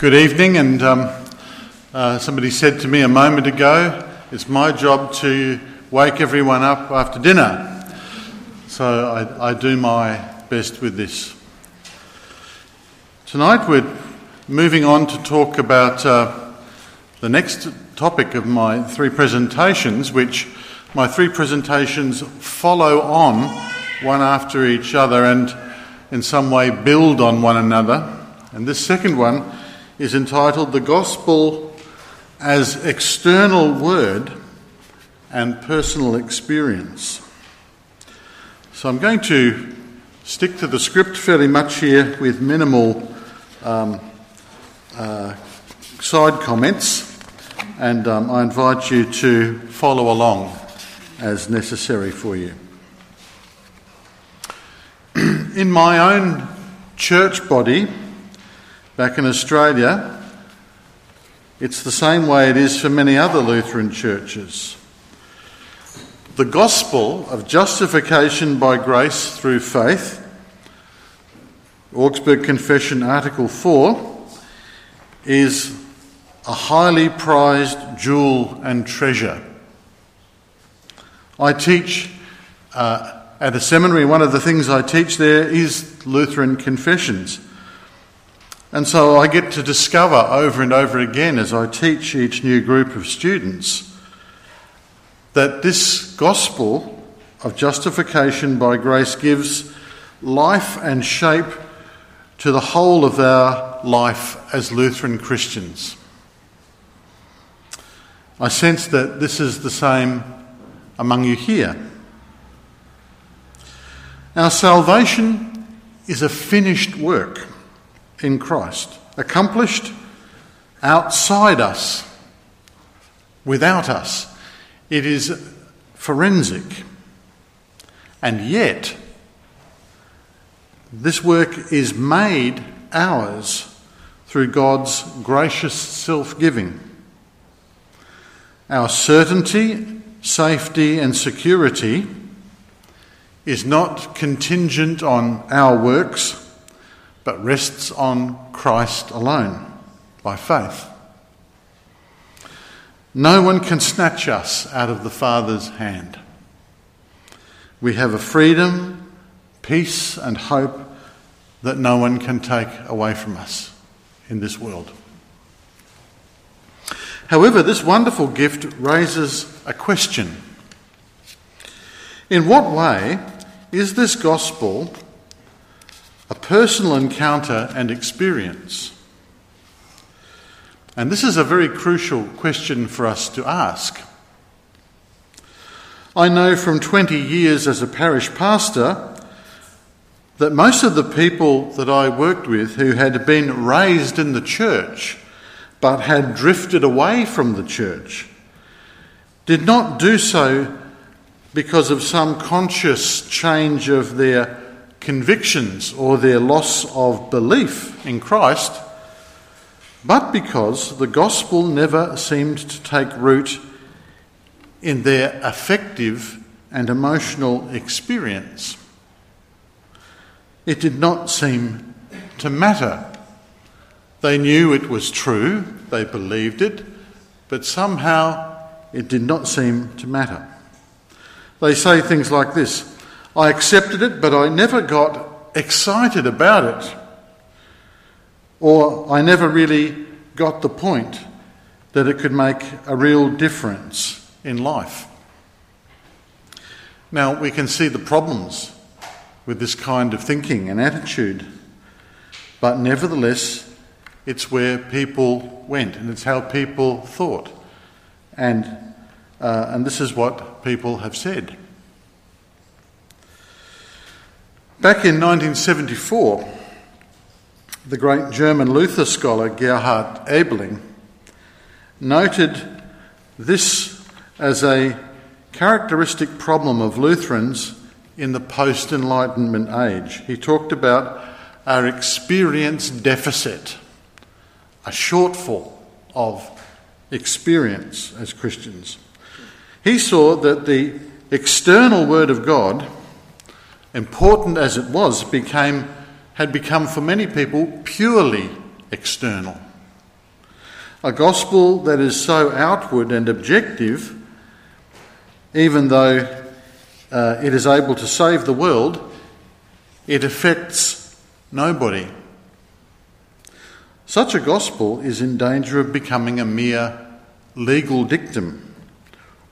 Good evening, and um, uh, somebody said to me a moment ago, it's my job to wake everyone up after dinner. So I, I do my best with this. Tonight we're moving on to talk about uh, the next topic of my three presentations, which my three presentations follow on one after each other and in some way build on one another. And this second one is entitled The Gospel as External Word and Personal Experience. So I'm going to stick to the script fairly much here with minimal um, uh, side comments, and um, I invite you to follow along as necessary for you. In my own church body, back in Australia, it's the same way it is for many other Lutheran churches. The gospel of justification by grace through faith, Augsburg Confession, Article 4, is a highly prized jewel and treasure. I teach uh, at a seminary, one of the things I teach there is Lutheran confessions. And so I get to discover over and over again as I teach each new group of students that this gospel of justification by grace gives life and shape to the whole of our life as Lutheran Christians. I sense that this is the same among you here. Our salvation is a finished work in Christ, accomplished outside us, without us. It is forensic. And yet, this work is made ours through God's gracious self giving. Our certainty, safety, and security is not contingent on our works but rests on Christ alone by faith. No one can snatch us out of the Father's hand. We have a freedom, peace, and hope that no one can take away from us in this world. However, this wonderful gift raises a question. In what way is this gospel a personal encounter and experience? And this is a very crucial question for us to ask. I know from 20 years as a parish pastor that most of the people that I worked with who had been raised in the church but had drifted away from the church did not do so because of some conscious change of their convictions or their loss of belief in Christ, but because the gospel never seemed to take root in their affective and emotional experience. It did not seem to matter. They knew it was true, they believed it, but somehow it did not seem to matter. They say things like this I accepted it, but I never got excited about it. Or I never really got the point that it could make a real difference in life. Now, we can see the problems with this kind of thinking and attitude, but nevertheless, it's where people went and it's how people thought. And, uh, and this is what people have said. Back in 1974, the great German Luther scholar Gerhard Ebeling noted this as a characteristic problem of Lutherans in the post Enlightenment age. He talked about our experience deficit, a shortfall of experience as Christians. He saw that the external Word of God important as it was, became, had become for many people purely external. A gospel that is so outward and objective, even though uh, it is able to save the world, it affects nobody. Such a gospel is in danger of becoming a mere legal dictum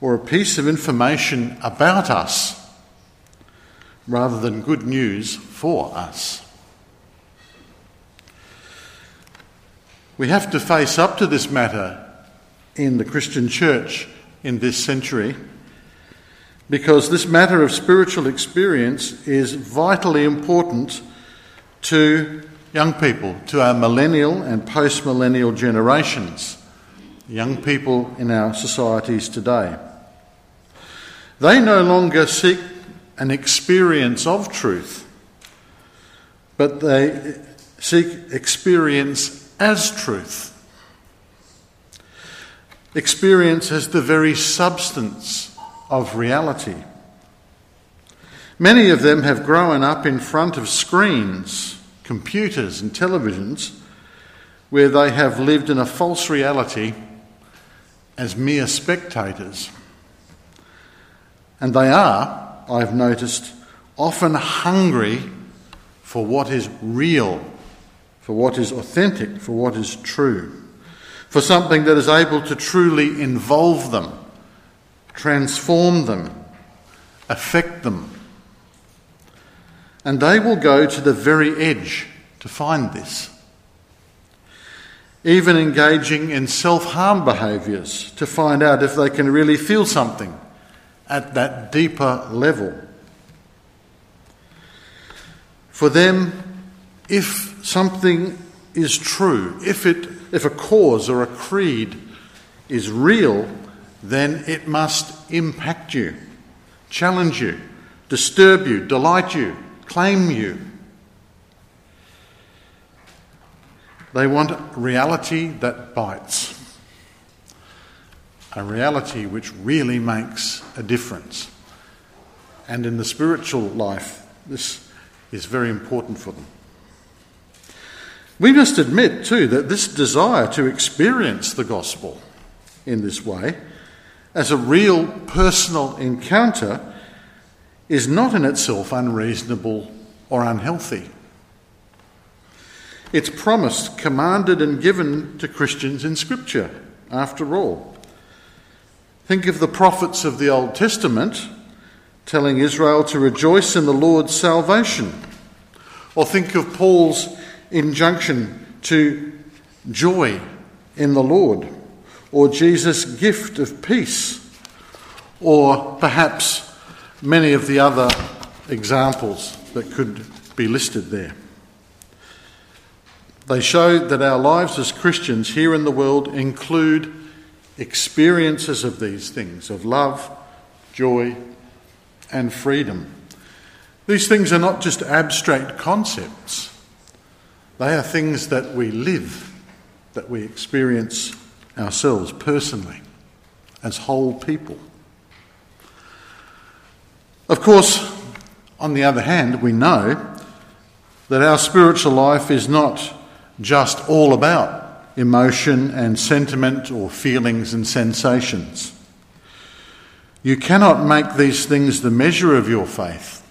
or a piece of information about us rather than good news for us. We have to face up to this matter in the Christian church in this century because this matter of spiritual experience is vitally important to young people, to our millennial and post millennial generations, young people in our societies today. They no longer seek an experience of truth, but they seek experience as truth. Experience as the very substance of reality. Many of them have grown up in front of screens, computers, and televisions where they have lived in a false reality as mere spectators. And they are, I've noticed, often hungry for what is real for what is authentic, for what is true, for something that is able to truly involve them, transform them, affect them. And they will go to the very edge to find this. Even engaging in self harm behaviours to find out if they can really feel something at that deeper level. For them, if something is true, if, it, if a cause or a creed is real, then it must impact you, challenge you, disturb you, delight you, claim you. They want reality that bites, a reality which really makes a difference. And in the spiritual life, this is very important for them. We must admit, too, that this desire to experience the gospel in this way, as a real personal encounter, is not in itself unreasonable or unhealthy. It's promised, commanded, and given to Christians in Scripture, after all. Think of the prophets of the Old Testament telling Israel to rejoice in the Lord's salvation. Or think of Paul's injunction to joy in the Lord, or Jesus' gift of peace, or perhaps many of the other examples that could be listed there. They show that our lives as Christians here in the world include experiences of these things of love, joy, and freedom. These things are not just abstract concepts. They are things that we live, that we experience ourselves personally, as whole people. Of course, on the other hand, we know that our spiritual life is not just all about emotion and sentiment or feelings and sensations. You cannot make these things the measure of your faith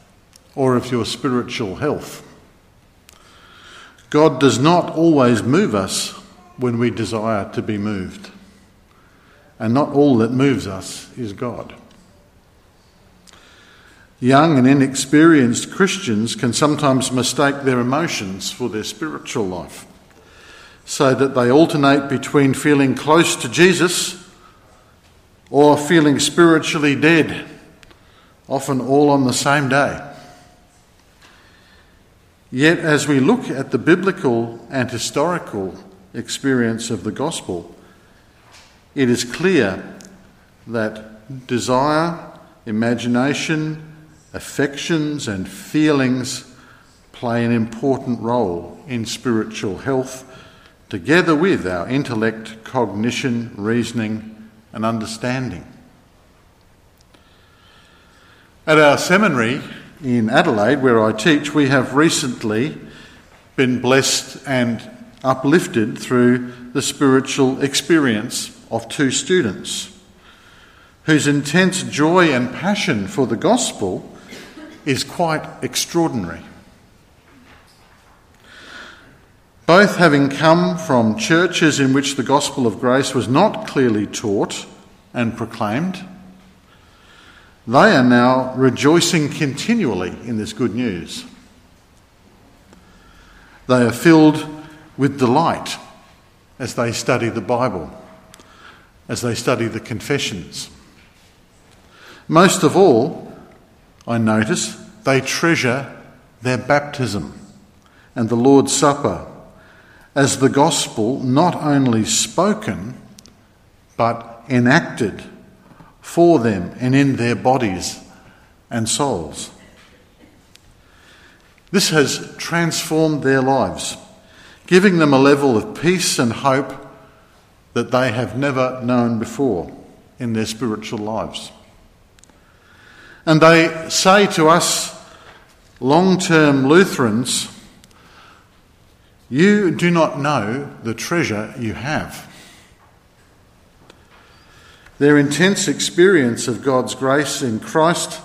or of your spiritual health. God does not always move us when we desire to be moved. And not all that moves us is God. Young and inexperienced Christians can sometimes mistake their emotions for their spiritual life, so that they alternate between feeling close to Jesus or feeling spiritually dead, often all on the same day. Yet, as we look at the biblical and historical experience of the gospel, it is clear that desire, imagination, affections, and feelings play an important role in spiritual health, together with our intellect, cognition, reasoning, and understanding. At our seminary, in Adelaide, where I teach, we have recently been blessed and uplifted through the spiritual experience of two students whose intense joy and passion for the gospel is quite extraordinary. Both having come from churches in which the gospel of grace was not clearly taught and proclaimed, they are now rejoicing continually in this good news. They are filled with delight as they study the Bible, as they study the confessions. Most of all, I notice, they treasure their baptism and the Lord's Supper as the gospel not only spoken, but enacted for them and in their bodies and souls. This has transformed their lives, giving them a level of peace and hope that they have never known before in their spiritual lives. And they say to us, long term Lutherans, you do not know the treasure you have. Their intense experience of God's grace in Christ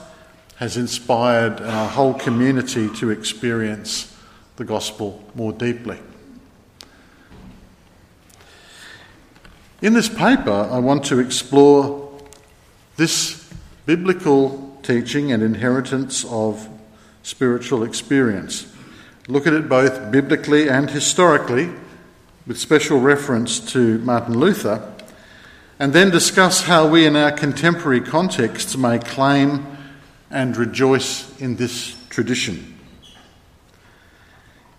has inspired our whole community to experience the gospel more deeply. In this paper, I want to explore this biblical teaching and inheritance of spiritual experience. Look at it both biblically and historically, with special reference to Martin Luther and then discuss how we in our contemporary contexts may claim and rejoice in this tradition.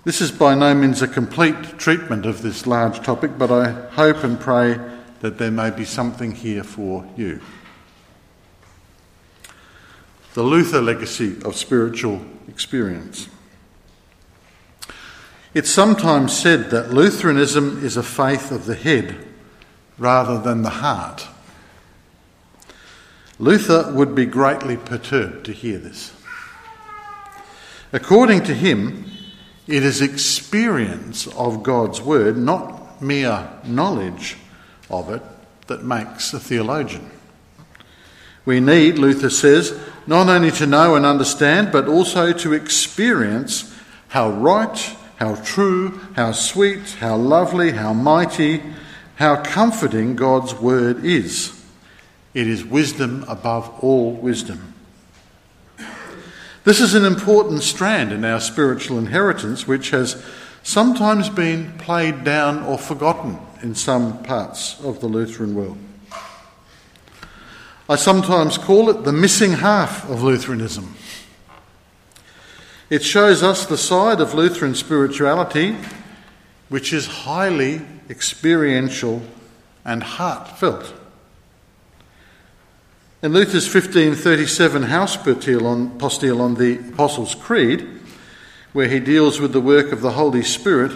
This is by no means a complete treatment of this large topic, but I hope and pray that there may be something here for you. The Luther legacy of spiritual experience. It's sometimes said that Lutheranism is a faith of the head rather than the heart. Luther would be greatly perturbed to hear this. According to him, it is experience of God's word, not mere knowledge of it, that makes a theologian. We need, Luther says, not only to know and understand, but also to experience how right, how true, how sweet, how lovely, how mighty, how comforting God's word is. It is wisdom above all wisdom. This is an important strand in our spiritual inheritance, which has sometimes been played down or forgotten in some parts of the Lutheran world. I sometimes call it the missing half of Lutheranism. It shows us the side of Lutheran spirituality which is highly experiential and heartfelt. In Luther's 1537 house postil on, on the Apostles' Creed, where he deals with the work of the Holy Spirit,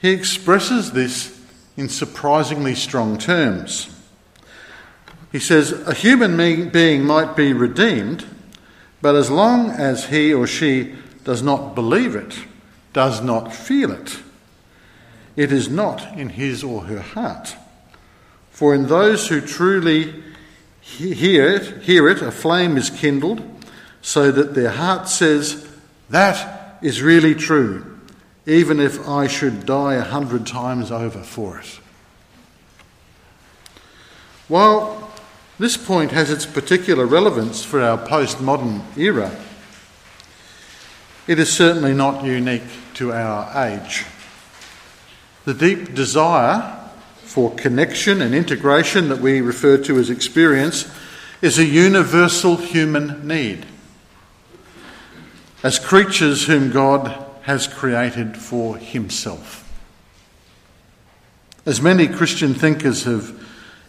he expresses this in surprisingly strong terms. He says, A human being might be redeemed, but as long as he or she does not believe it, does not feel it, it is not in his or her heart. For in those who truly hear it, hear it, a flame is kindled, so that their heart says, That is really true, even if I should die a hundred times over for it. While this point has its particular relevance for our postmodern era, it is certainly not unique to our age. The deep desire for connection and integration that we refer to as experience is a universal human need. As creatures whom God has created for Himself. As many Christian thinkers have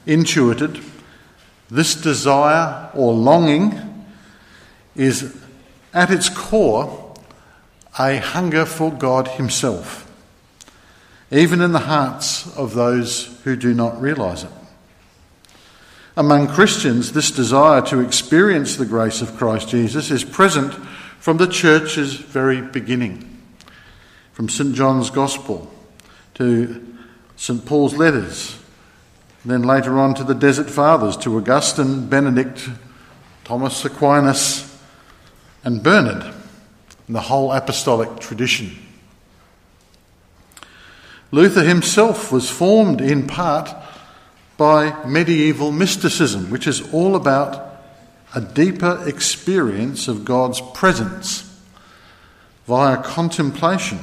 intuited, this desire or longing is at its core a hunger for God Himself even in the hearts of those who do not realise it. Among Christians, this desire to experience the grace of Christ Jesus is present from the church's very beginning, from St. John's Gospel to St. Paul's letters, then later on to the Desert Fathers, to Augustine, Benedict, Thomas Aquinas, and Bernard, and the whole apostolic tradition. Luther himself was formed in part by medieval mysticism, which is all about a deeper experience of God's presence via contemplation.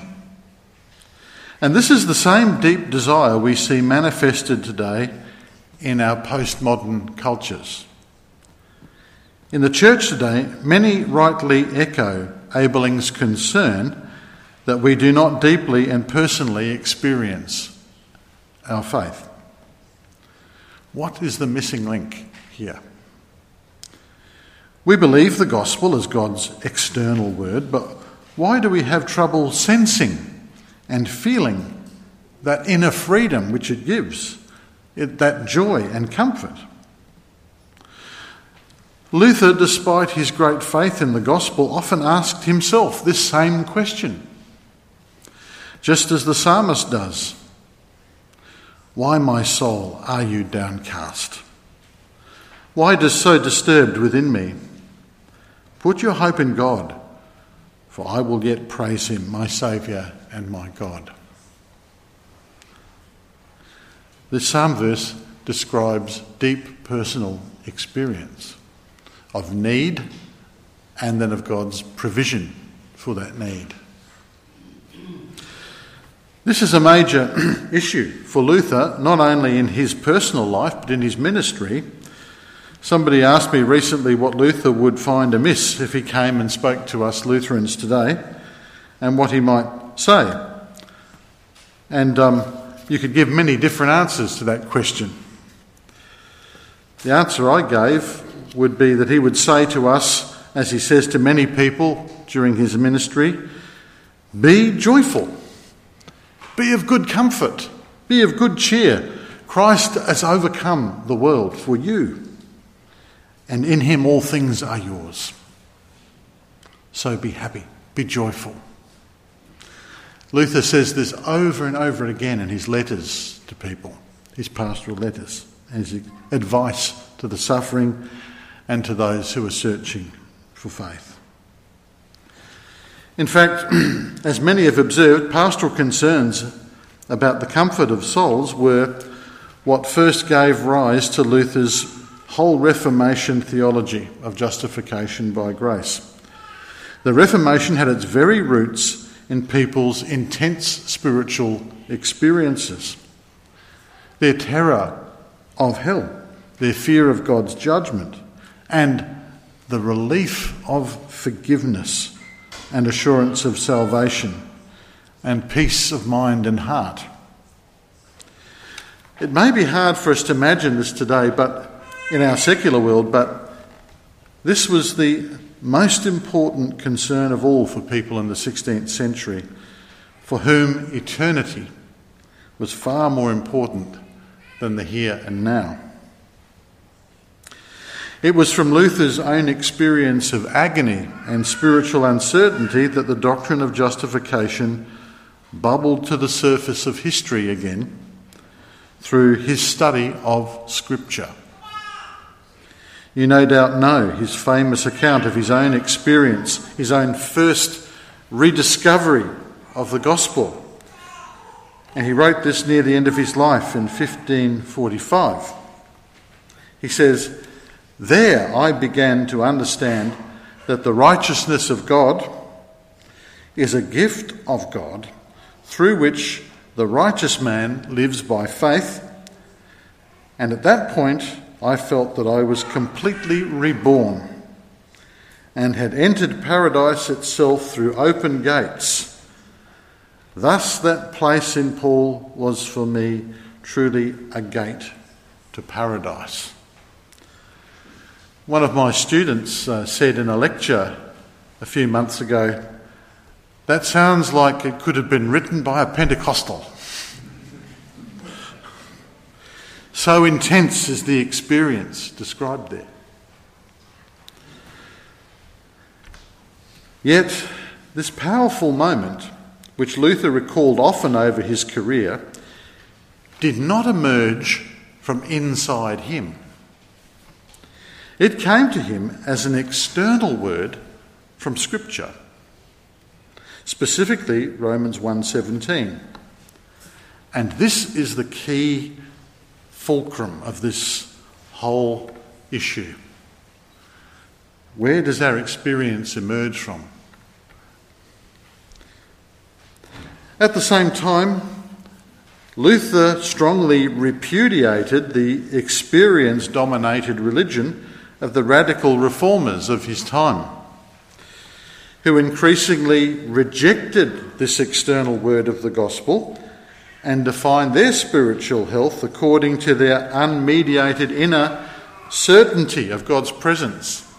And this is the same deep desire we see manifested today in our postmodern cultures. In the church today, many rightly echo Ebeling's concern that we do not deeply and personally experience our faith. What is the missing link here? We believe the gospel as God's external word, but why do we have trouble sensing and feeling that inner freedom which it gives, that joy and comfort? Luther, despite his great faith in the gospel, often asked himself this same question just as the psalmist does. Why, my soul, are you downcast? Why does so disturbed within me? Put your hope in God, for I will yet praise him, my Saviour and my God. This psalm verse describes deep personal experience of need and then of God's provision for that need. This is a major issue for Luther, not only in his personal life but in his ministry. Somebody asked me recently what Luther would find amiss if he came and spoke to us Lutherans today and what he might say. And um, you could give many different answers to that question. The answer I gave would be that he would say to us, as he says to many people during his ministry, be joyful. Be of good comfort. Be of good cheer. Christ has overcome the world for you, and in him all things are yours. So be happy, be joyful. Luther says this over and over again in his letters to people, his pastoral letters, his advice to the suffering and to those who are searching for faith. In fact, as many have observed, pastoral concerns about the comfort of souls were what first gave rise to Luther's whole Reformation theology of justification by grace. The Reformation had its very roots in people's intense spiritual experiences, their terror of hell, their fear of God's judgment, and the relief of forgiveness and assurance of salvation and peace of mind and heart. It may be hard for us to imagine this today, but in our secular world, but this was the most important concern of all for people in the 16th century, for whom eternity was far more important than the here and now. It was from Luther's own experience of agony and spiritual uncertainty that the doctrine of justification bubbled to the surface of history again through his study of Scripture. You no doubt know his famous account of his own experience, his own first rediscovery of the gospel. And he wrote this near the end of his life in 1545. He says, there I began to understand that the righteousness of God is a gift of God through which the righteous man lives by faith. And at that point, I felt that I was completely reborn and had entered paradise itself through open gates. Thus, that place in Paul was for me truly a gate to paradise. One of my students uh, said in a lecture a few months ago, that sounds like it could have been written by a Pentecostal. So intense is the experience described there. Yet, this powerful moment which Luther recalled often over his career, did not emerge from inside him. It came to him as an external word from Scripture, specifically Romans 1:17. And this is the key fulcrum of this whole issue. Where does our experience emerge from? At the same time, Luther strongly repudiated the experience dominated religion of the radical reformers of his time, who increasingly rejected this external word of the gospel and define their spiritual health according to their unmediated inner certainty of God's presence.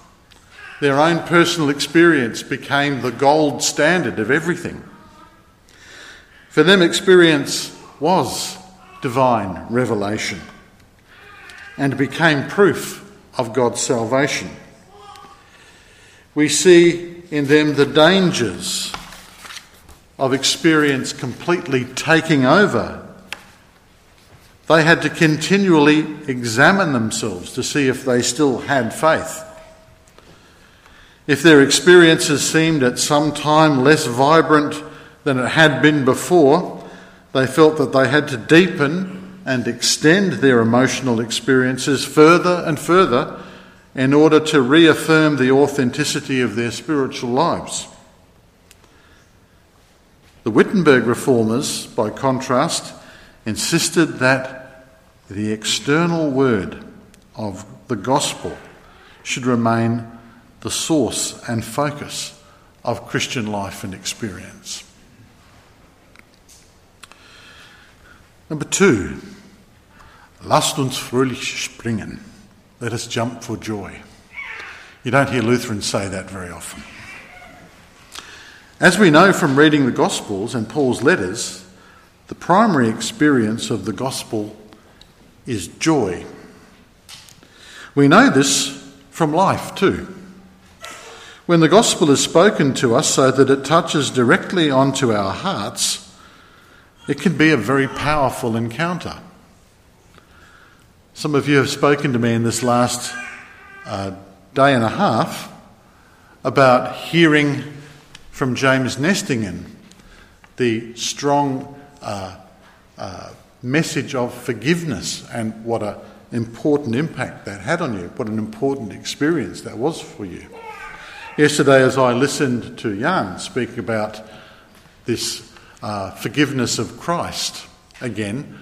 Their own personal experience became the gold standard of everything. For them, experience was divine revelation and became proof of God's salvation. We see in them the dangers of experience completely taking over. They had to continually examine themselves to see if they still had faith. If their experiences seemed at some time less vibrant than it had been before, they felt that they had to deepen and extend their emotional experiences further and further in order to reaffirm the authenticity of their spiritual lives. The Wittenberg reformers, by contrast, insisted that the external word of the gospel should remain the source and focus of Christian life and experience. Number two, lasst uns fröhlich springen. Let us jump for joy. You don't hear Lutherans say that very often. As we know from reading the Gospels and Paul's letters, the primary experience of the Gospel is joy. We know this from life too. When the Gospel is spoken to us so that it touches directly onto our hearts, it can be a very powerful encounter. Some of you have spoken to me in this last uh, day and a half about hearing from James Nestingen the strong uh, uh, message of forgiveness and what an important impact that had on you, what an important experience that was for you. Yesterday, as I listened to Jan speak about this uh, forgiveness of Christ. Again,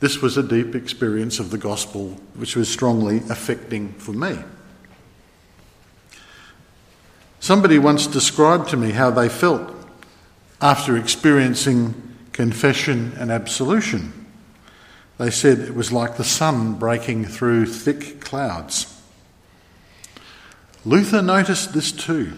this was a deep experience of the gospel which was strongly affecting for me. Somebody once described to me how they felt after experiencing confession and absolution. They said it was like the sun breaking through thick clouds. Luther noticed this too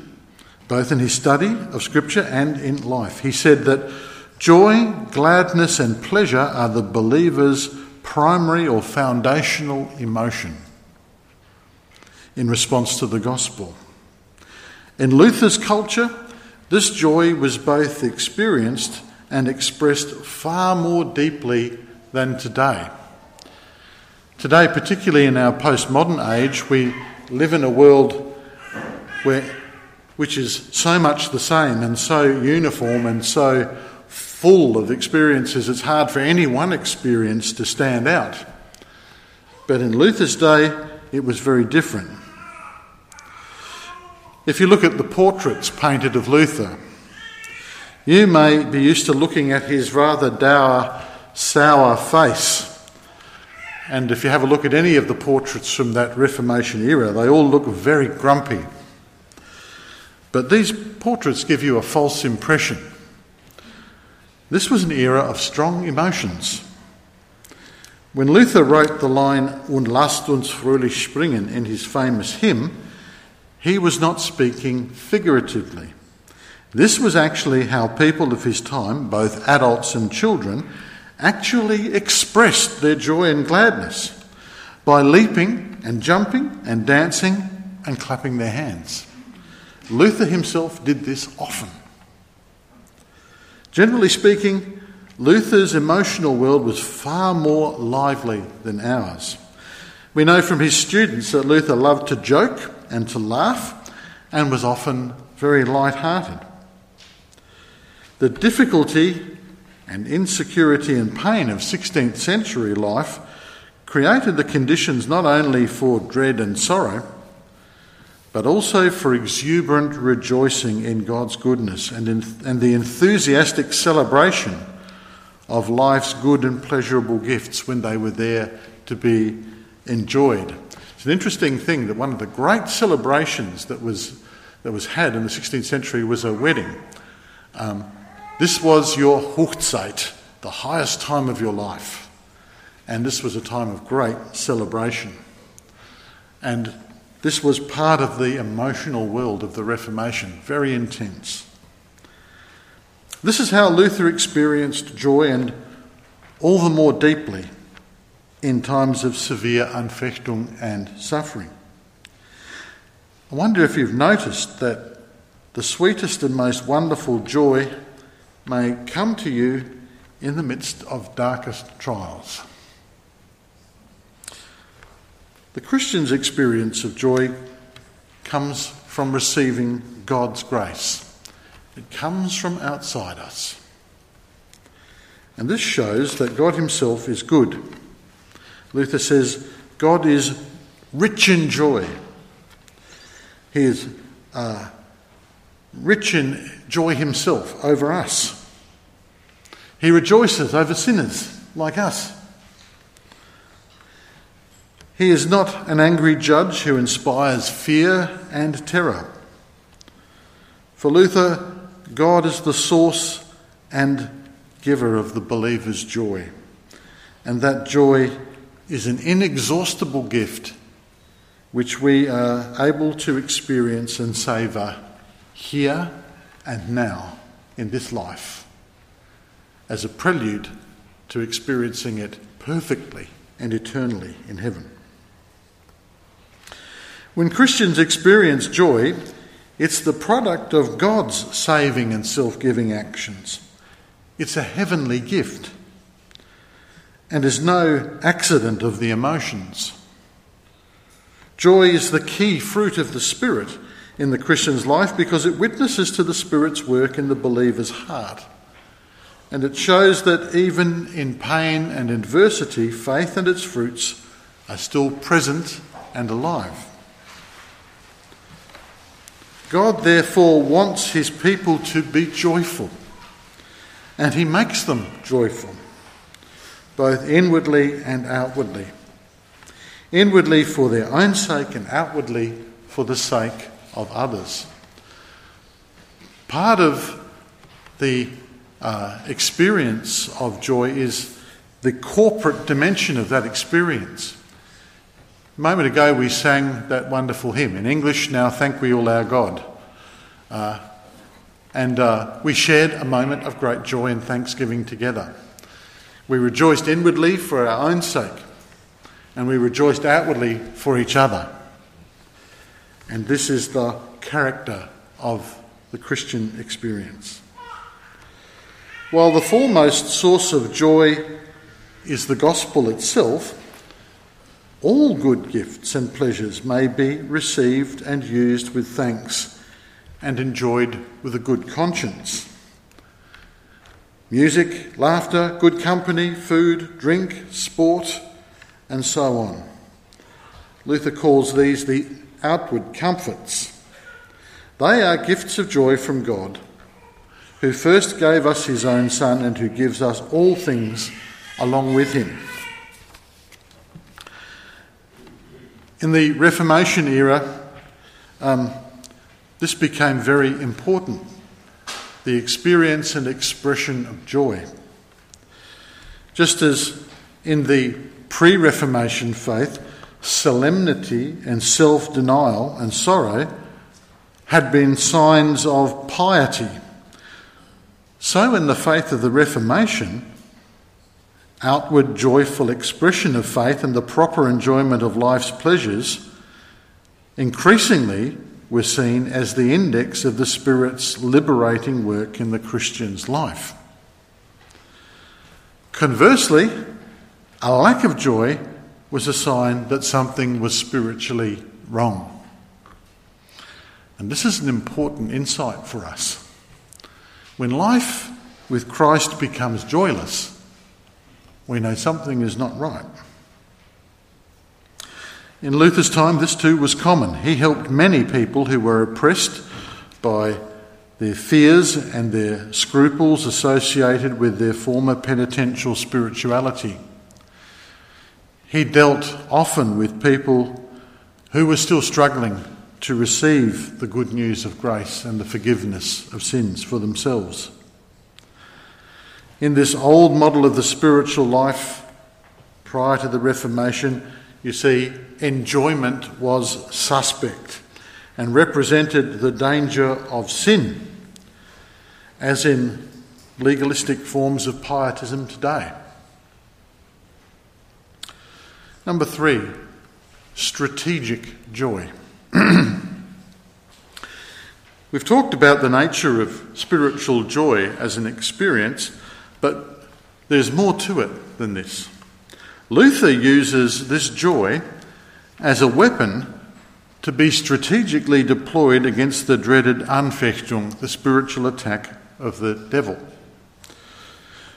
both in his study of Scripture and in life. He said that joy, gladness, and pleasure are the believer's primary or foundational emotion in response to the gospel. In Luther's culture, this joy was both experienced and expressed far more deeply than today. Today, particularly in our postmodern age, we live in a world where which is so much the same and so uniform and so full of experiences, it's hard for any one experience to stand out. But in Luther's day, it was very different. If you look at the portraits painted of Luther, you may be used to looking at his rather dour, sour face. And if you have a look at any of the portraits from that Reformation era, they all look very grumpy. But these portraits give you a false impression. This was an era of strong emotions. When Luther wrote the line Und lasst uns fröhlich springen in his famous hymn, he was not speaking figuratively. This was actually how people of his time, both adults and children, actually expressed their joy and gladness by leaping and jumping and dancing and clapping their hands. Luther himself did this often. Generally speaking, Luther's emotional world was far more lively than ours. We know from his students that Luther loved to joke and to laugh and was often very light-hearted. The difficulty and insecurity and pain of 16th century life created the conditions not only for dread and sorrow, but also for exuberant rejoicing in God's goodness and, in, and the enthusiastic celebration of life's good and pleasurable gifts when they were there to be enjoyed. It's an interesting thing that one of the great celebrations that was, that was had in the 16th century was a wedding. Um, this was your Hochzeit, the highest time of your life. And this was a time of great celebration. And this was part of the emotional world of the Reformation, very intense. This is how Luther experienced joy and all the more deeply in times of severe Anfechtung and suffering. I wonder if you've noticed that the sweetest and most wonderful joy may come to you in the midst of darkest trials. The Christian's experience of joy comes from receiving God's grace. It comes from outside us. And this shows that God Himself is good. Luther says, God is rich in joy. He is uh, rich in joy Himself over us. He rejoices over sinners like us. He is not an angry judge who inspires fear and terror. For Luther, God is the source and giver of the believer's joy. And that joy is an inexhaustible gift which we are able to experience and savour here and now in this life as a prelude to experiencing it perfectly and eternally in heaven. When Christians experience joy, it's the product of God's saving and self giving actions. It's a heavenly gift and is no accident of the emotions. Joy is the key fruit of the Spirit in the Christian's life because it witnesses to the Spirit's work in the believer's heart. And it shows that even in pain and adversity, faith and its fruits are still present and alive. God, therefore, wants his people to be joyful, and he makes them joyful, both inwardly and outwardly. Inwardly for their own sake, and outwardly for the sake of others. Part of the uh, experience of joy is the corporate dimension of that experience. A moment ago, we sang that wonderful hymn in English, Now Thank We All Our God. Uh, and uh, we shared a moment of great joy and thanksgiving together. We rejoiced inwardly for our own sake, and we rejoiced outwardly for each other. And this is the character of the Christian experience. While the foremost source of joy is the gospel itself, all good gifts and pleasures may be received and used with thanks and enjoyed with a good conscience. Music, laughter, good company, food, drink, sport, and so on. Luther calls these the outward comforts. They are gifts of joy from God, who first gave us his own Son and who gives us all things along with him. In the Reformation era, um, this became very important the experience and expression of joy. Just as in the pre Reformation faith, solemnity and self denial and sorrow had been signs of piety. So, in the faith of the Reformation, outward joyful expression of faith and the proper enjoyment of life's pleasures increasingly were seen as the index of the Spirit's liberating work in the Christian's life. Conversely, a lack of joy was a sign that something was spiritually wrong. And this is an important insight for us. When life with Christ becomes joyless, we know something is not right. In Luther's time, this too was common. He helped many people who were oppressed by their fears and their scruples associated with their former penitential spirituality. He dealt often with people who were still struggling to receive the good news of grace and the forgiveness of sins for themselves. In this old model of the spiritual life prior to the Reformation, you see, enjoyment was suspect and represented the danger of sin, as in legalistic forms of pietism today. Number three, strategic joy. We've talked about the nature of spiritual joy as an experience, but there's more to it than this. Luther uses this joy as a weapon to be strategically deployed against the dreaded Anfechtung, the spiritual attack of the devil,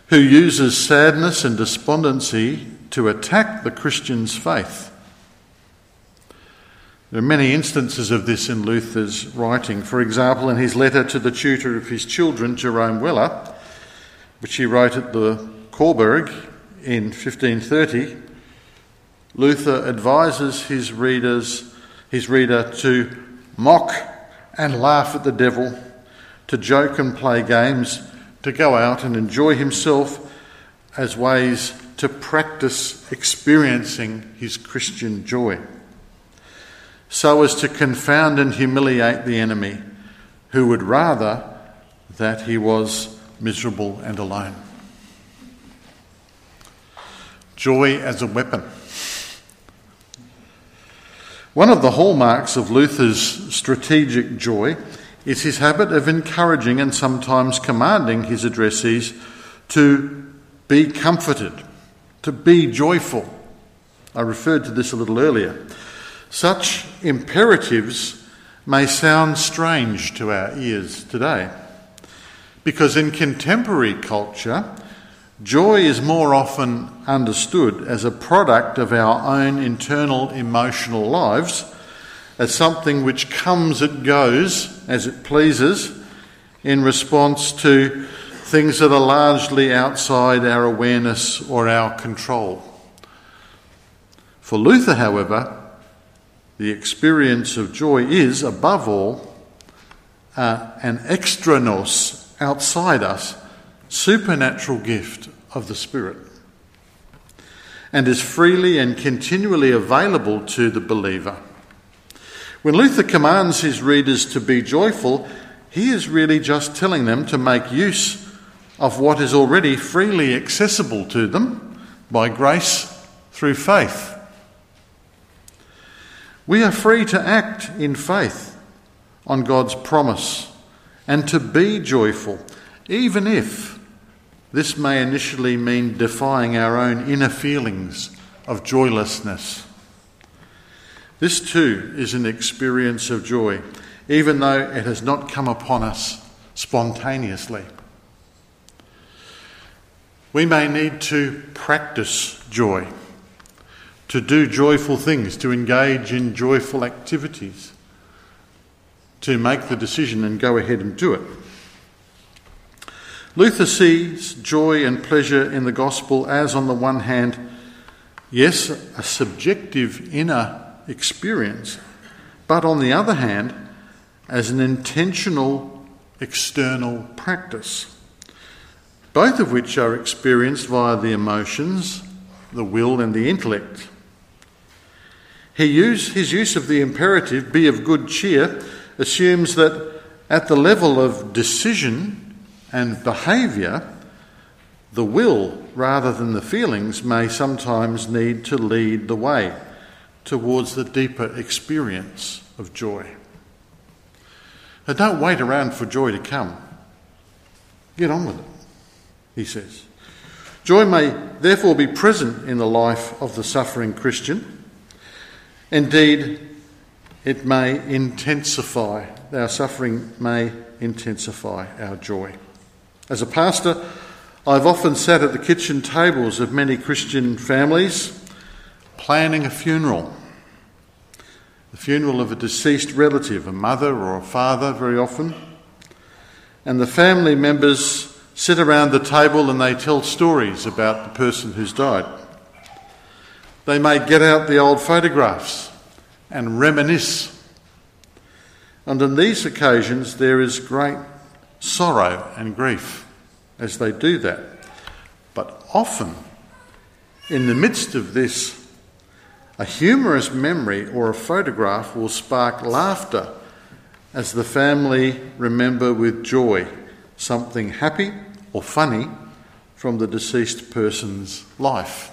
who uses sadness and despondency to attack the Christian's faith. There are many instances of this in Luther's writing. For example, in his letter to the tutor of his children, Jerome Weller, which he wrote at the Coburg in 1530, Luther advises his readers, his reader to mock and laugh at the devil, to joke and play games, to go out and enjoy himself as ways to practice experiencing his Christian joy, so as to confound and humiliate the enemy who would rather that he was miserable and alone. Joy as a weapon. One of the hallmarks of Luther's strategic joy is his habit of encouraging and sometimes commanding his addressees to be comforted, to be joyful. I referred to this a little earlier. Such imperatives may sound strange to our ears today because in contemporary culture, joy is more often understood as a product of our own internal emotional lives, as something which comes and goes as it pleases in response to things that are largely outside our awareness or our control. For Luther, however, the experience of joy is, above all, uh, an extra nos outside us supernatural gift of the Spirit and is freely and continually available to the believer. When Luther commands his readers to be joyful, he is really just telling them to make use of what is already freely accessible to them by grace through faith. We are free to act in faith on God's promise and to be joyful, even if this may initially mean defying our own inner feelings of joylessness. This too is an experience of joy, even though it has not come upon us spontaneously. We may need to practice joy, to do joyful things, to engage in joyful activities to make the decision and go ahead and do it. Luther sees joy and pleasure in the gospel as, on the one hand, yes, a subjective inner experience, but on the other hand, as an intentional external practice, both of which are experienced via the emotions, the will, and the intellect. He used his use of the imperative, be of good cheer, assumes that at the level of decision and behaviour, the will rather than the feelings may sometimes need to lead the way towards the deeper experience of joy. Now, don't wait around for joy to come. Get on with it, he says. Joy may therefore be present in the life of the suffering Christian. Indeed, it may intensify, our suffering may intensify our joy. As a pastor, I've often sat at the kitchen tables of many Christian families planning a funeral. The funeral of a deceased relative, a mother or a father, very often. And the family members sit around the table and they tell stories about the person who's died. They may get out the old photographs and reminisce. And on these occasions, there is great sorrow and grief as they do that. But often, in the midst of this, a humorous memory or a photograph will spark laughter as the family remember with joy something happy or funny from the deceased person's life.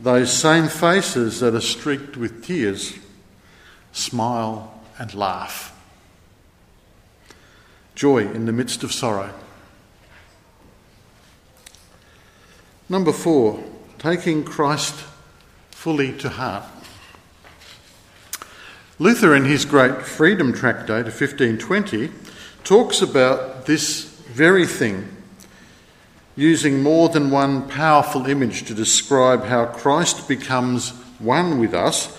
Those same faces that are streaked with tears smile and laugh. Joy in the midst of sorrow. Number four, taking Christ fully to heart. Luther, in his great Freedom Tractate of 1520, talks about this very thing, using more than one powerful image to describe how Christ becomes one with us,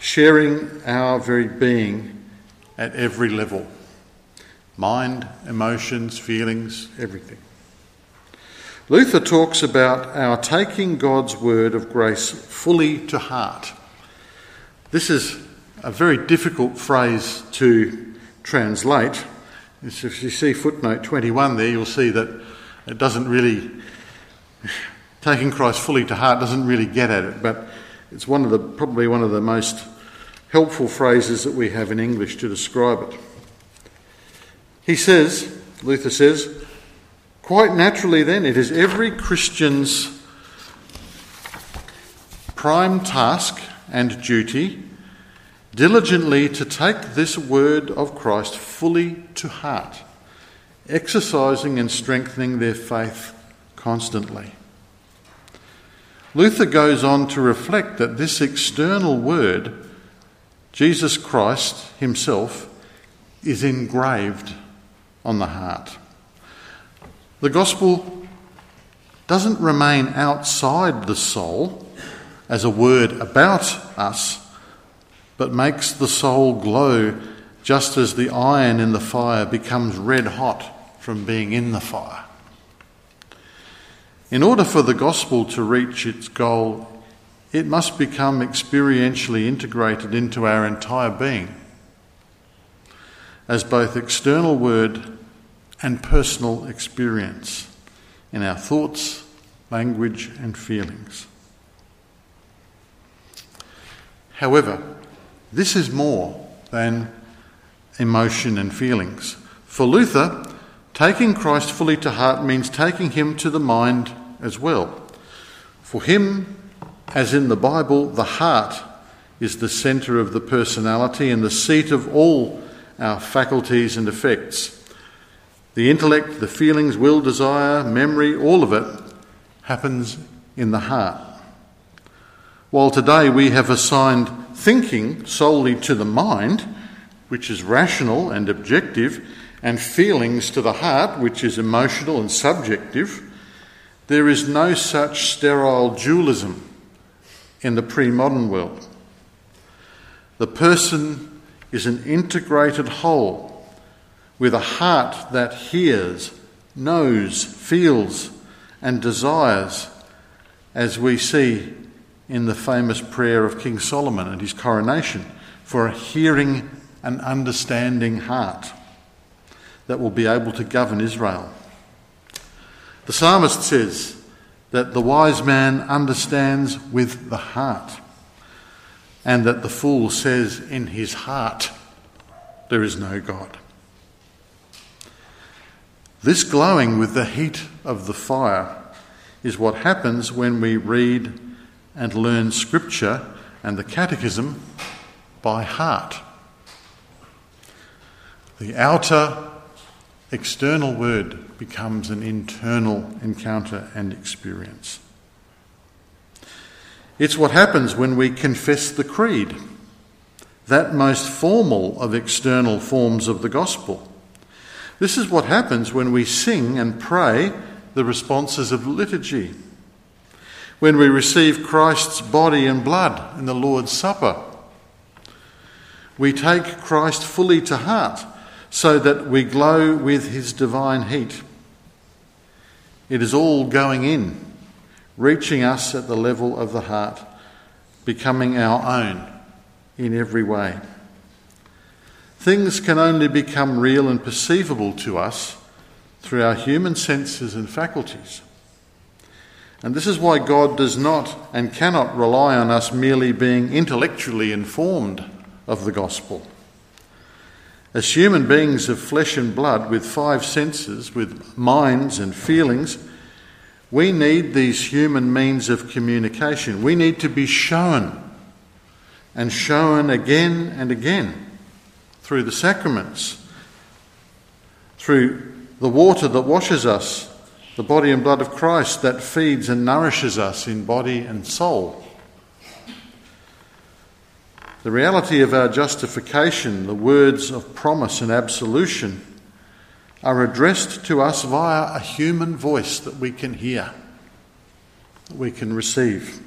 sharing our very being at every level mind, emotions, feelings, everything. Luther talks about our taking God's word of grace fully to heart. This is a very difficult phrase to translate. If you see footnote 21 there, you'll see that it doesn't really, taking Christ fully to heart doesn't really get at it, but it's one of the, probably one of the most helpful phrases that we have in English to describe it. He says, Luther says, Quite naturally, then, it is every Christian's prime task and duty diligently to take this word of Christ fully to heart, exercising and strengthening their faith constantly. Luther goes on to reflect that this external word, Jesus Christ Himself, is engraved on the heart. The gospel doesn't remain outside the soul as a word about us, but makes the soul glow just as the iron in the fire becomes red hot from being in the fire. In order for the gospel to reach its goal, it must become experientially integrated into our entire being as both external word and personal experience in our thoughts, language, and feelings. However, this is more than emotion and feelings. For Luther, taking Christ fully to heart means taking him to the mind as well. For him, as in the Bible, the heart is the centre of the personality and the seat of all our faculties and affects. The intellect, the feelings, will, desire, memory, all of it happens in the heart. While today we have assigned thinking solely to the mind, which is rational and objective, and feelings to the heart, which is emotional and subjective, there is no such sterile dualism in the pre modern world. The person is an integrated whole with a heart that hears, knows, feels, and desires, as we see in the famous prayer of King Solomon at his coronation, for a hearing and understanding heart that will be able to govern Israel. The psalmist says that the wise man understands with the heart, and that the fool says in his heart, There is no God. This glowing with the heat of the fire is what happens when we read and learn Scripture and the Catechism by heart. The outer external word becomes an internal encounter and experience. It's what happens when we confess the creed, that most formal of external forms of the gospel. This is what happens when we sing and pray the responses of liturgy, when we receive Christ's body and blood in the Lord's Supper. We take Christ fully to heart so that we glow with his divine heat. It is all going in, reaching us at the level of the heart, becoming our own in every way. Things can only become real and perceivable to us through our human senses and faculties. And this is why God does not and cannot rely on us merely being intellectually informed of the gospel. As human beings of flesh and blood with five senses, with minds and feelings, we need these human means of communication. We need to be shown and shown again and again through the sacraments, through the water that washes us, the body and blood of Christ that feeds and nourishes us in body and soul. The reality of our justification, the words of promise and absolution, are addressed to us via a human voice that we can hear, that we can receive.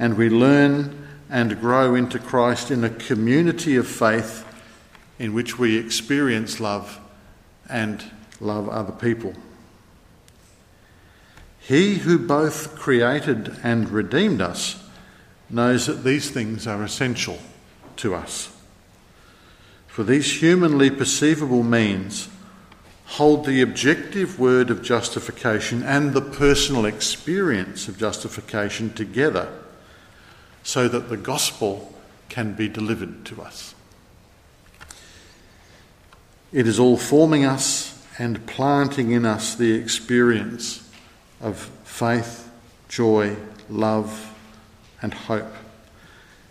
And we learn and grow into Christ in a community of faith in which we experience love and love other people. He who both created and redeemed us knows that these things are essential to us. For these humanly perceivable means hold the objective word of justification and the personal experience of justification together so that the gospel can be delivered to us. It is all forming us and planting in us the experience of faith, joy, love, and hope,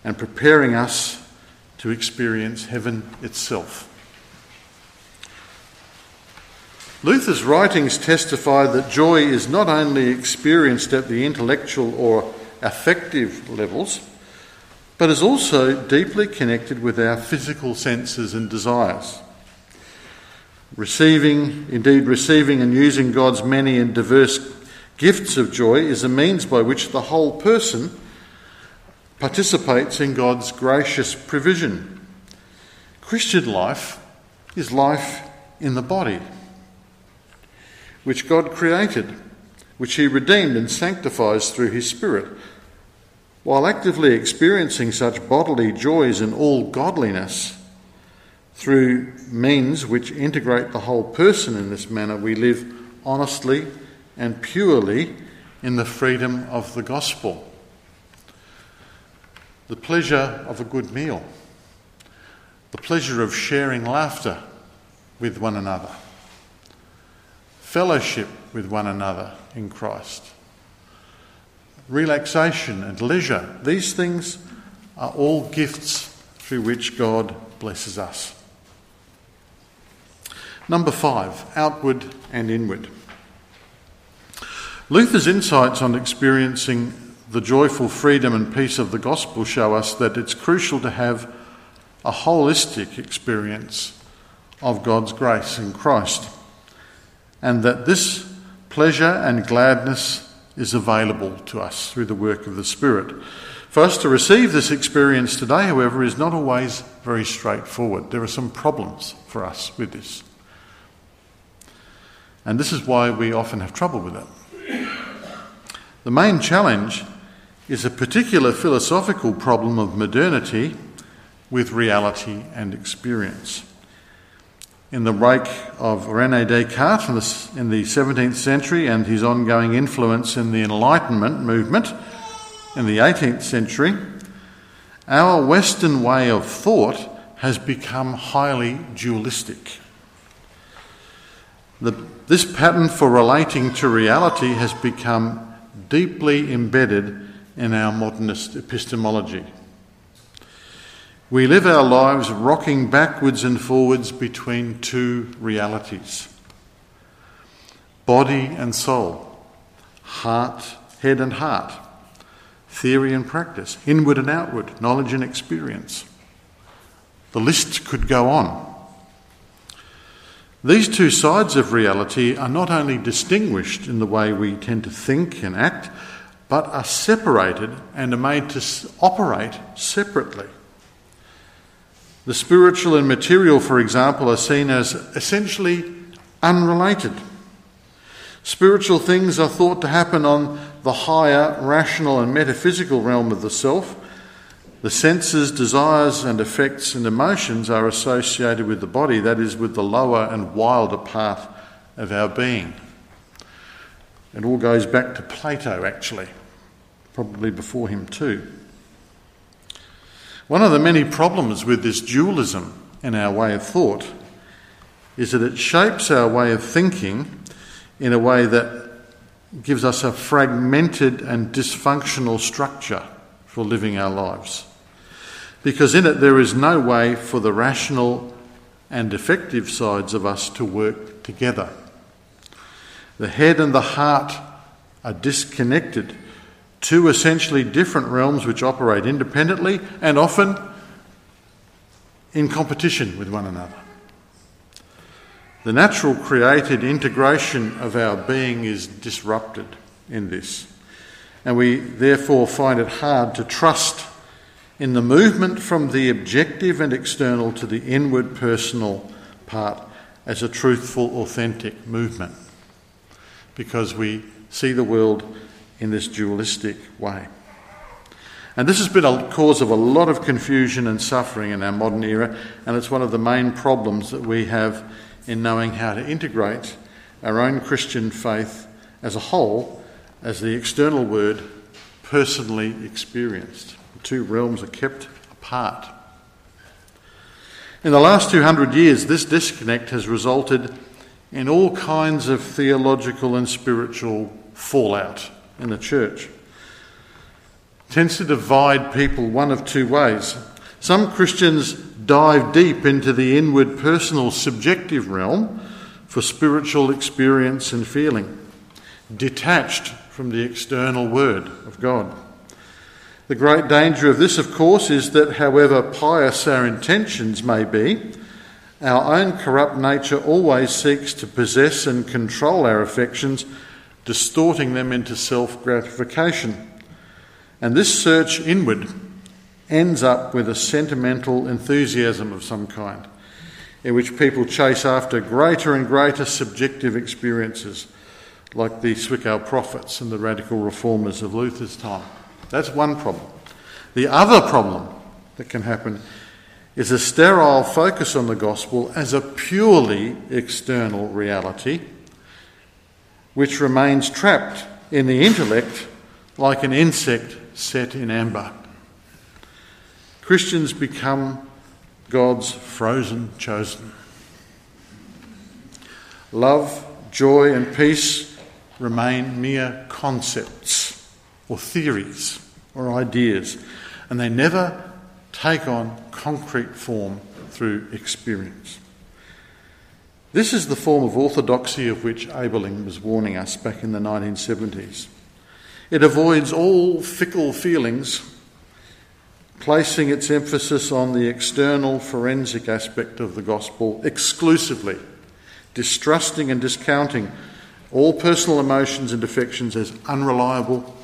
and preparing us to experience heaven itself. Luther's writings testify that joy is not only experienced at the intellectual or affective levels, but is also deeply connected with our physical senses and desires. Receiving, indeed, receiving and using God's many and diverse gifts of joy is a means by which the whole person participates in God's gracious provision. Christian life is life in the body, which God created, which He redeemed and sanctifies through His Spirit. While actively experiencing such bodily joys in all godliness through means which integrate the whole person in this manner, we live honestly and purely in the freedom of the gospel. The pleasure of a good meal, the pleasure of sharing laughter with one another, fellowship with one another in Christ, relaxation and leisure. These things are all gifts through which God blesses us. Number five, outward and inward. Luther's insights on experiencing the joyful freedom and peace of the gospel show us that it's crucial to have a holistic experience of God's grace in Christ, and that this pleasure and gladness is available to us through the work of the Spirit. For us to receive this experience today, however, is not always very straightforward. There are some problems for us with this. And this is why we often have trouble with it. The main challenge is a particular philosophical problem of modernity with reality and experience. In the wake of Rene Descartes in the 17th century and his ongoing influence in the Enlightenment movement in the 18th century, our Western way of thought has become highly dualistic. The, this pattern for relating to reality has become deeply embedded in our modernist epistemology. We live our lives rocking backwards and forwards between two realities body and soul, heart, head and heart, theory and practice, inward and outward, knowledge and experience. The list could go on. These two sides of reality are not only distinguished in the way we tend to think and act, but are separated and are made to operate separately. The spiritual and material, for example, are seen as essentially unrelated. Spiritual things are thought to happen on the higher rational and metaphysical realm of the self. The senses, desires, and affects and emotions are associated with the body, that is, with the lower and wilder part of our being. It all goes back to Plato, actually, probably before him, too. One of the many problems with this dualism in our way of thought is that it shapes our way of thinking in a way that gives us a fragmented and dysfunctional structure for living our lives. Because in it there is no way for the rational and affective sides of us to work together. The head and the heart are disconnected two essentially different realms which operate independently and often in competition with one another. The natural created integration of our being is disrupted in this, and we therefore find it hard to trust in the movement from the objective and external to the inward personal part as a truthful, authentic movement because we see the world in this dualistic way. And this has been a cause of a lot of confusion and suffering in our modern era, and it's one of the main problems that we have in knowing how to integrate our own Christian faith as a whole as the external word personally experienced. The two realms are kept apart. In the last 200 years, this disconnect has resulted in all kinds of theological and spiritual fallout in the church. Tends to divide people one of two ways. Some Christians dive deep into the inward, personal, subjective realm for spiritual experience and feeling, detached from the external word of God. The great danger of this, of course, is that however pious our intentions may be, our own corrupt nature always seeks to possess and control our affections distorting them into self gratification. And this search inward ends up with a sentimental enthusiasm of some kind, in which people chase after greater and greater subjective experiences, like the Zwickau prophets and the radical reformers of Luther's time. That's one problem. The other problem that can happen is a sterile focus on the gospel as a purely external reality which remains trapped in the intellect like an insect set in amber. Christians become God's frozen chosen. Love, joy, and peace remain mere concepts or theories or ideas, and they never take on concrete form through experience. This is the form of orthodoxy of which Ebeling was warning us back in the 1970s. It avoids all fickle feelings, placing its emphasis on the external forensic aspect of the gospel exclusively, distrusting and discounting all personal emotions and affections as unreliable,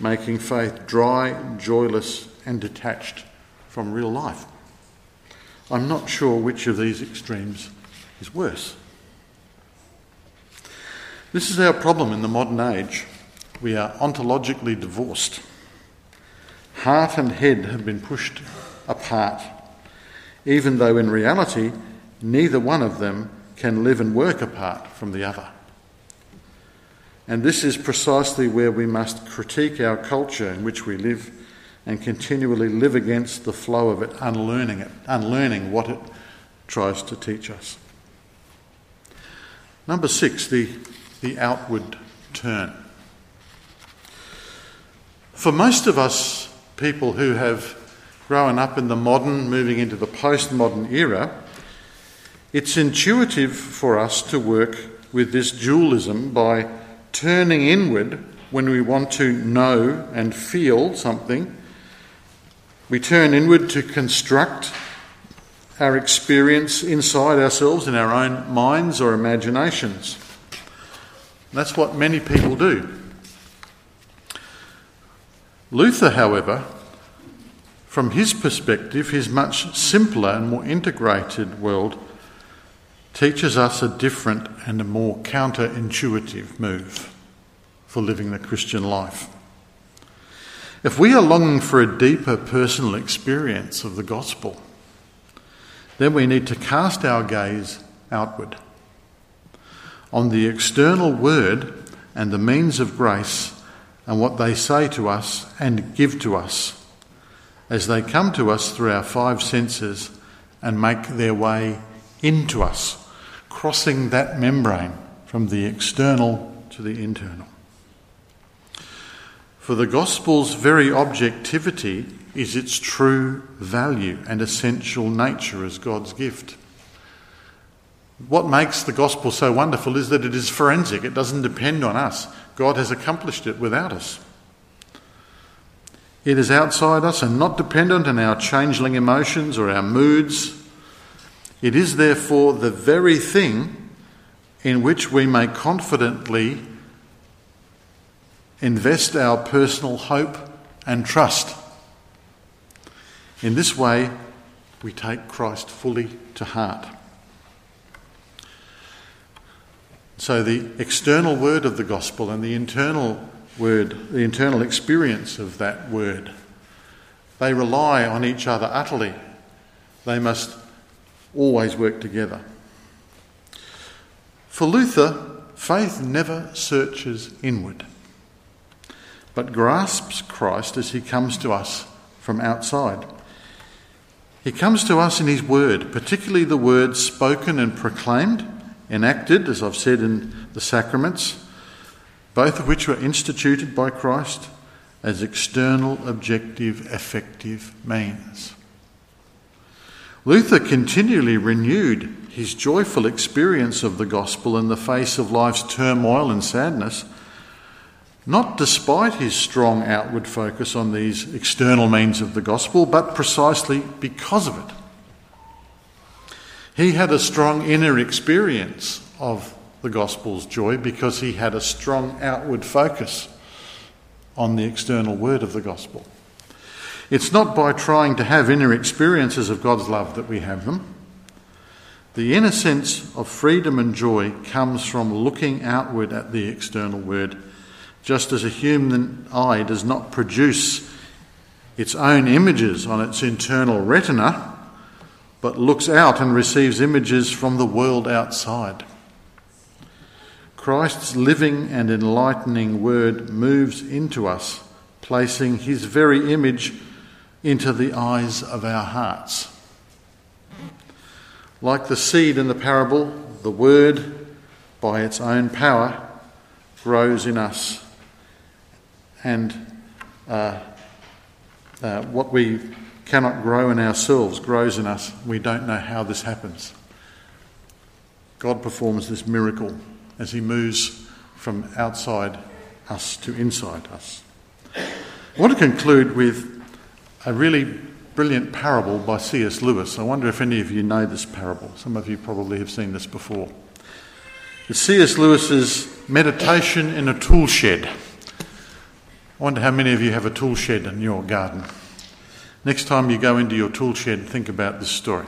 making faith dry, joyless, and detached from real life. I'm not sure which of these extremes is worse. This is our problem in the modern age. We are ontologically divorced. Heart and head have been pushed apart, even though in reality, neither one of them can live and work apart from the other. And this is precisely where we must critique our culture in which we live and continually live against the flow of it, unlearning it, unlearning what it tries to teach us. Number six, the, the outward turn. For most of us, people who have grown up in the modern, moving into the postmodern era, it's intuitive for us to work with this dualism by turning inward when we want to know and feel something. We turn inward to construct our experience inside ourselves in our own minds or imaginations. That's what many people do. Luther, however, from his perspective, his much simpler and more integrated world teaches us a different and a more counterintuitive move for living the Christian life. If we are longing for a deeper personal experience of the gospel, then we need to cast our gaze outward on the external word and the means of grace and what they say to us and give to us as they come to us through our five senses and make their way into us, crossing that membrane from the external to the internal. For the gospel's very objectivity is its true value and essential nature as God's gift. What makes the gospel so wonderful is that it is forensic, it doesn't depend on us. God has accomplished it without us. It is outside us and not dependent on our changeling emotions or our moods. It is therefore the very thing in which we may confidently invest our personal hope and trust. In this way, we take Christ fully to heart. So, the external word of the gospel and the internal word, the internal experience of that word, they rely on each other utterly. They must always work together. For Luther, faith never searches inward, but grasps Christ as he comes to us from outside. He comes to us in his word, particularly the words spoken and proclaimed enacted, as I've said in the sacraments, both of which were instituted by Christ as external, objective, effective means. Luther continually renewed his joyful experience of the gospel in the face of life's turmoil and sadness, not despite his strong outward focus on these external means of the gospel, but precisely because of it. He had a strong inner experience of the gospel's joy because he had a strong outward focus on the external word of the gospel. It's not by trying to have inner experiences of God's love that we have them. The inner sense of freedom and joy comes from looking outward at the external word, just as a human eye does not produce its own images on its internal retina but looks out and receives images from the world outside. Christ's living and enlightening word moves into us, placing his very image into the eyes of our hearts. Like the seed in the parable, the word, by its own power, grows in us. And uh, uh, what we cannot grow in ourselves grows in us. We don't know how this happens. God performs this miracle as He moves from outside us to inside us. I want to conclude with a really brilliant parable by C.S. Lewis. I wonder if any of you know this parable. Some of you probably have seen this before. It's C.S. Lewis's Meditation in a Tool Shed. I wonder how many of you have a tool shed in your garden. Next time you go into your tool shed, think about this story.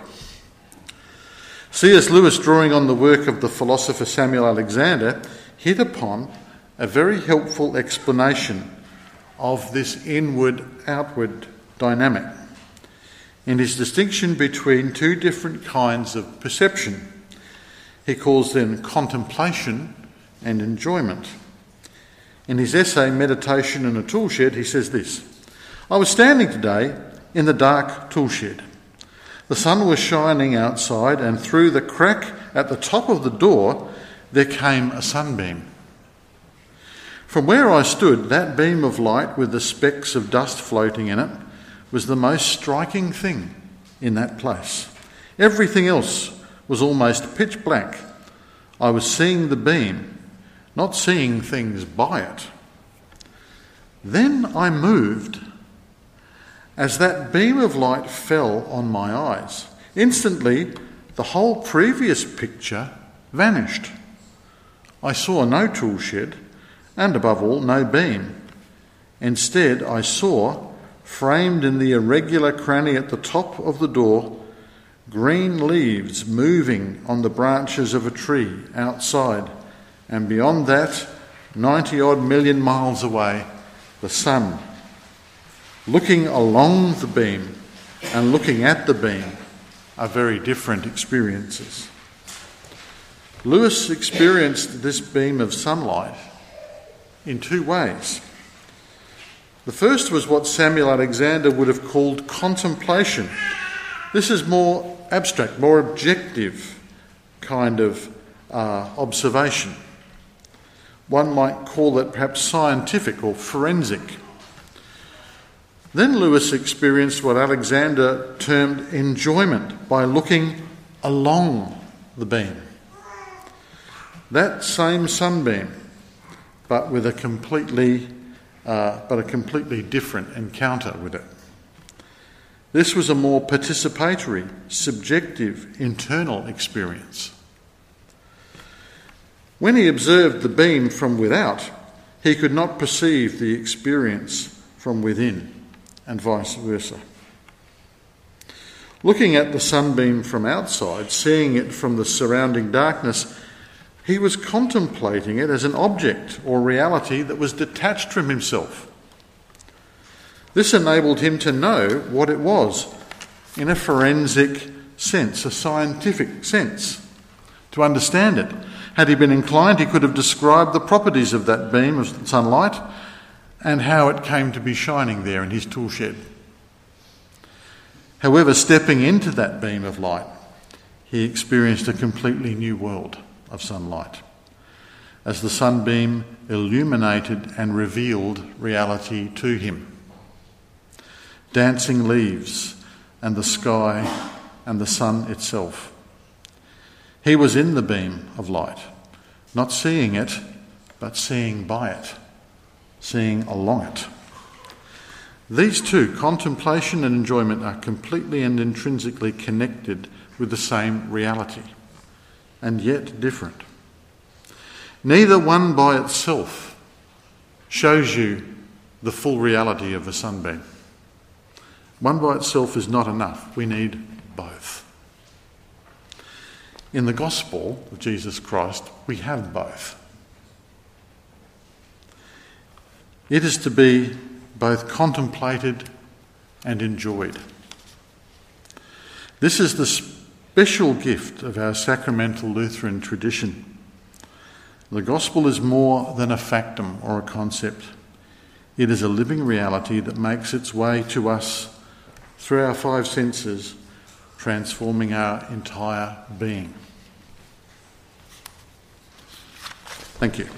C.S. Lewis, drawing on the work of the philosopher Samuel Alexander, hit upon a very helpful explanation of this inward outward dynamic in his distinction between two different kinds of perception. He calls them contemplation and enjoyment. In his essay, Meditation in a Toolshed, he says this I was standing today in the dark toolshed. The sun was shining outside, and through the crack at the top of the door there came a sunbeam. From where I stood, that beam of light with the specks of dust floating in it was the most striking thing in that place. Everything else was almost pitch black. I was seeing the beam, not seeing things by it. Then I moved as that beam of light fell on my eyes. Instantly, the whole previous picture vanished. I saw no tool shed, and above all, no beam. Instead, I saw, framed in the irregular cranny at the top of the door, green leaves moving on the branches of a tree outside, and beyond that, 90 odd million miles away, the sun. Looking along the beam and looking at the beam are very different experiences. Lewis experienced this beam of sunlight in two ways. The first was what Samuel Alexander would have called contemplation. This is more abstract, more objective kind of uh, observation. One might call it perhaps scientific or forensic. Then Lewis experienced what Alexander termed enjoyment by looking along the beam. That same sunbeam, but with a completely, uh, but a completely different encounter with it. This was a more participatory, subjective, internal experience. When he observed the beam from without, he could not perceive the experience from within and vice versa. Looking at the sunbeam from outside, seeing it from the surrounding darkness, he was contemplating it as an object or reality that was detached from himself. This enabled him to know what it was in a forensic sense, a scientific sense, to understand it. Had he been inclined, he could have described the properties of that beam of sunlight and how it came to be shining there in his tool shed. However, stepping into that beam of light, he experienced a completely new world of sunlight as the sunbeam illuminated and revealed reality to him. Dancing leaves and the sky and the sun itself. He was in the beam of light, not seeing it, but seeing by it seeing along it. These two, contemplation and enjoyment, are completely and intrinsically connected with the same reality, and yet different. Neither one by itself shows you the full reality of a sunbeam. One by itself is not enough. We need both. In the gospel of Jesus Christ, we have both. It is to be both contemplated and enjoyed. This is the special gift of our sacramental Lutheran tradition. The gospel is more than a factum or a concept. It is a living reality that makes its way to us through our five senses, transforming our entire being. Thank you.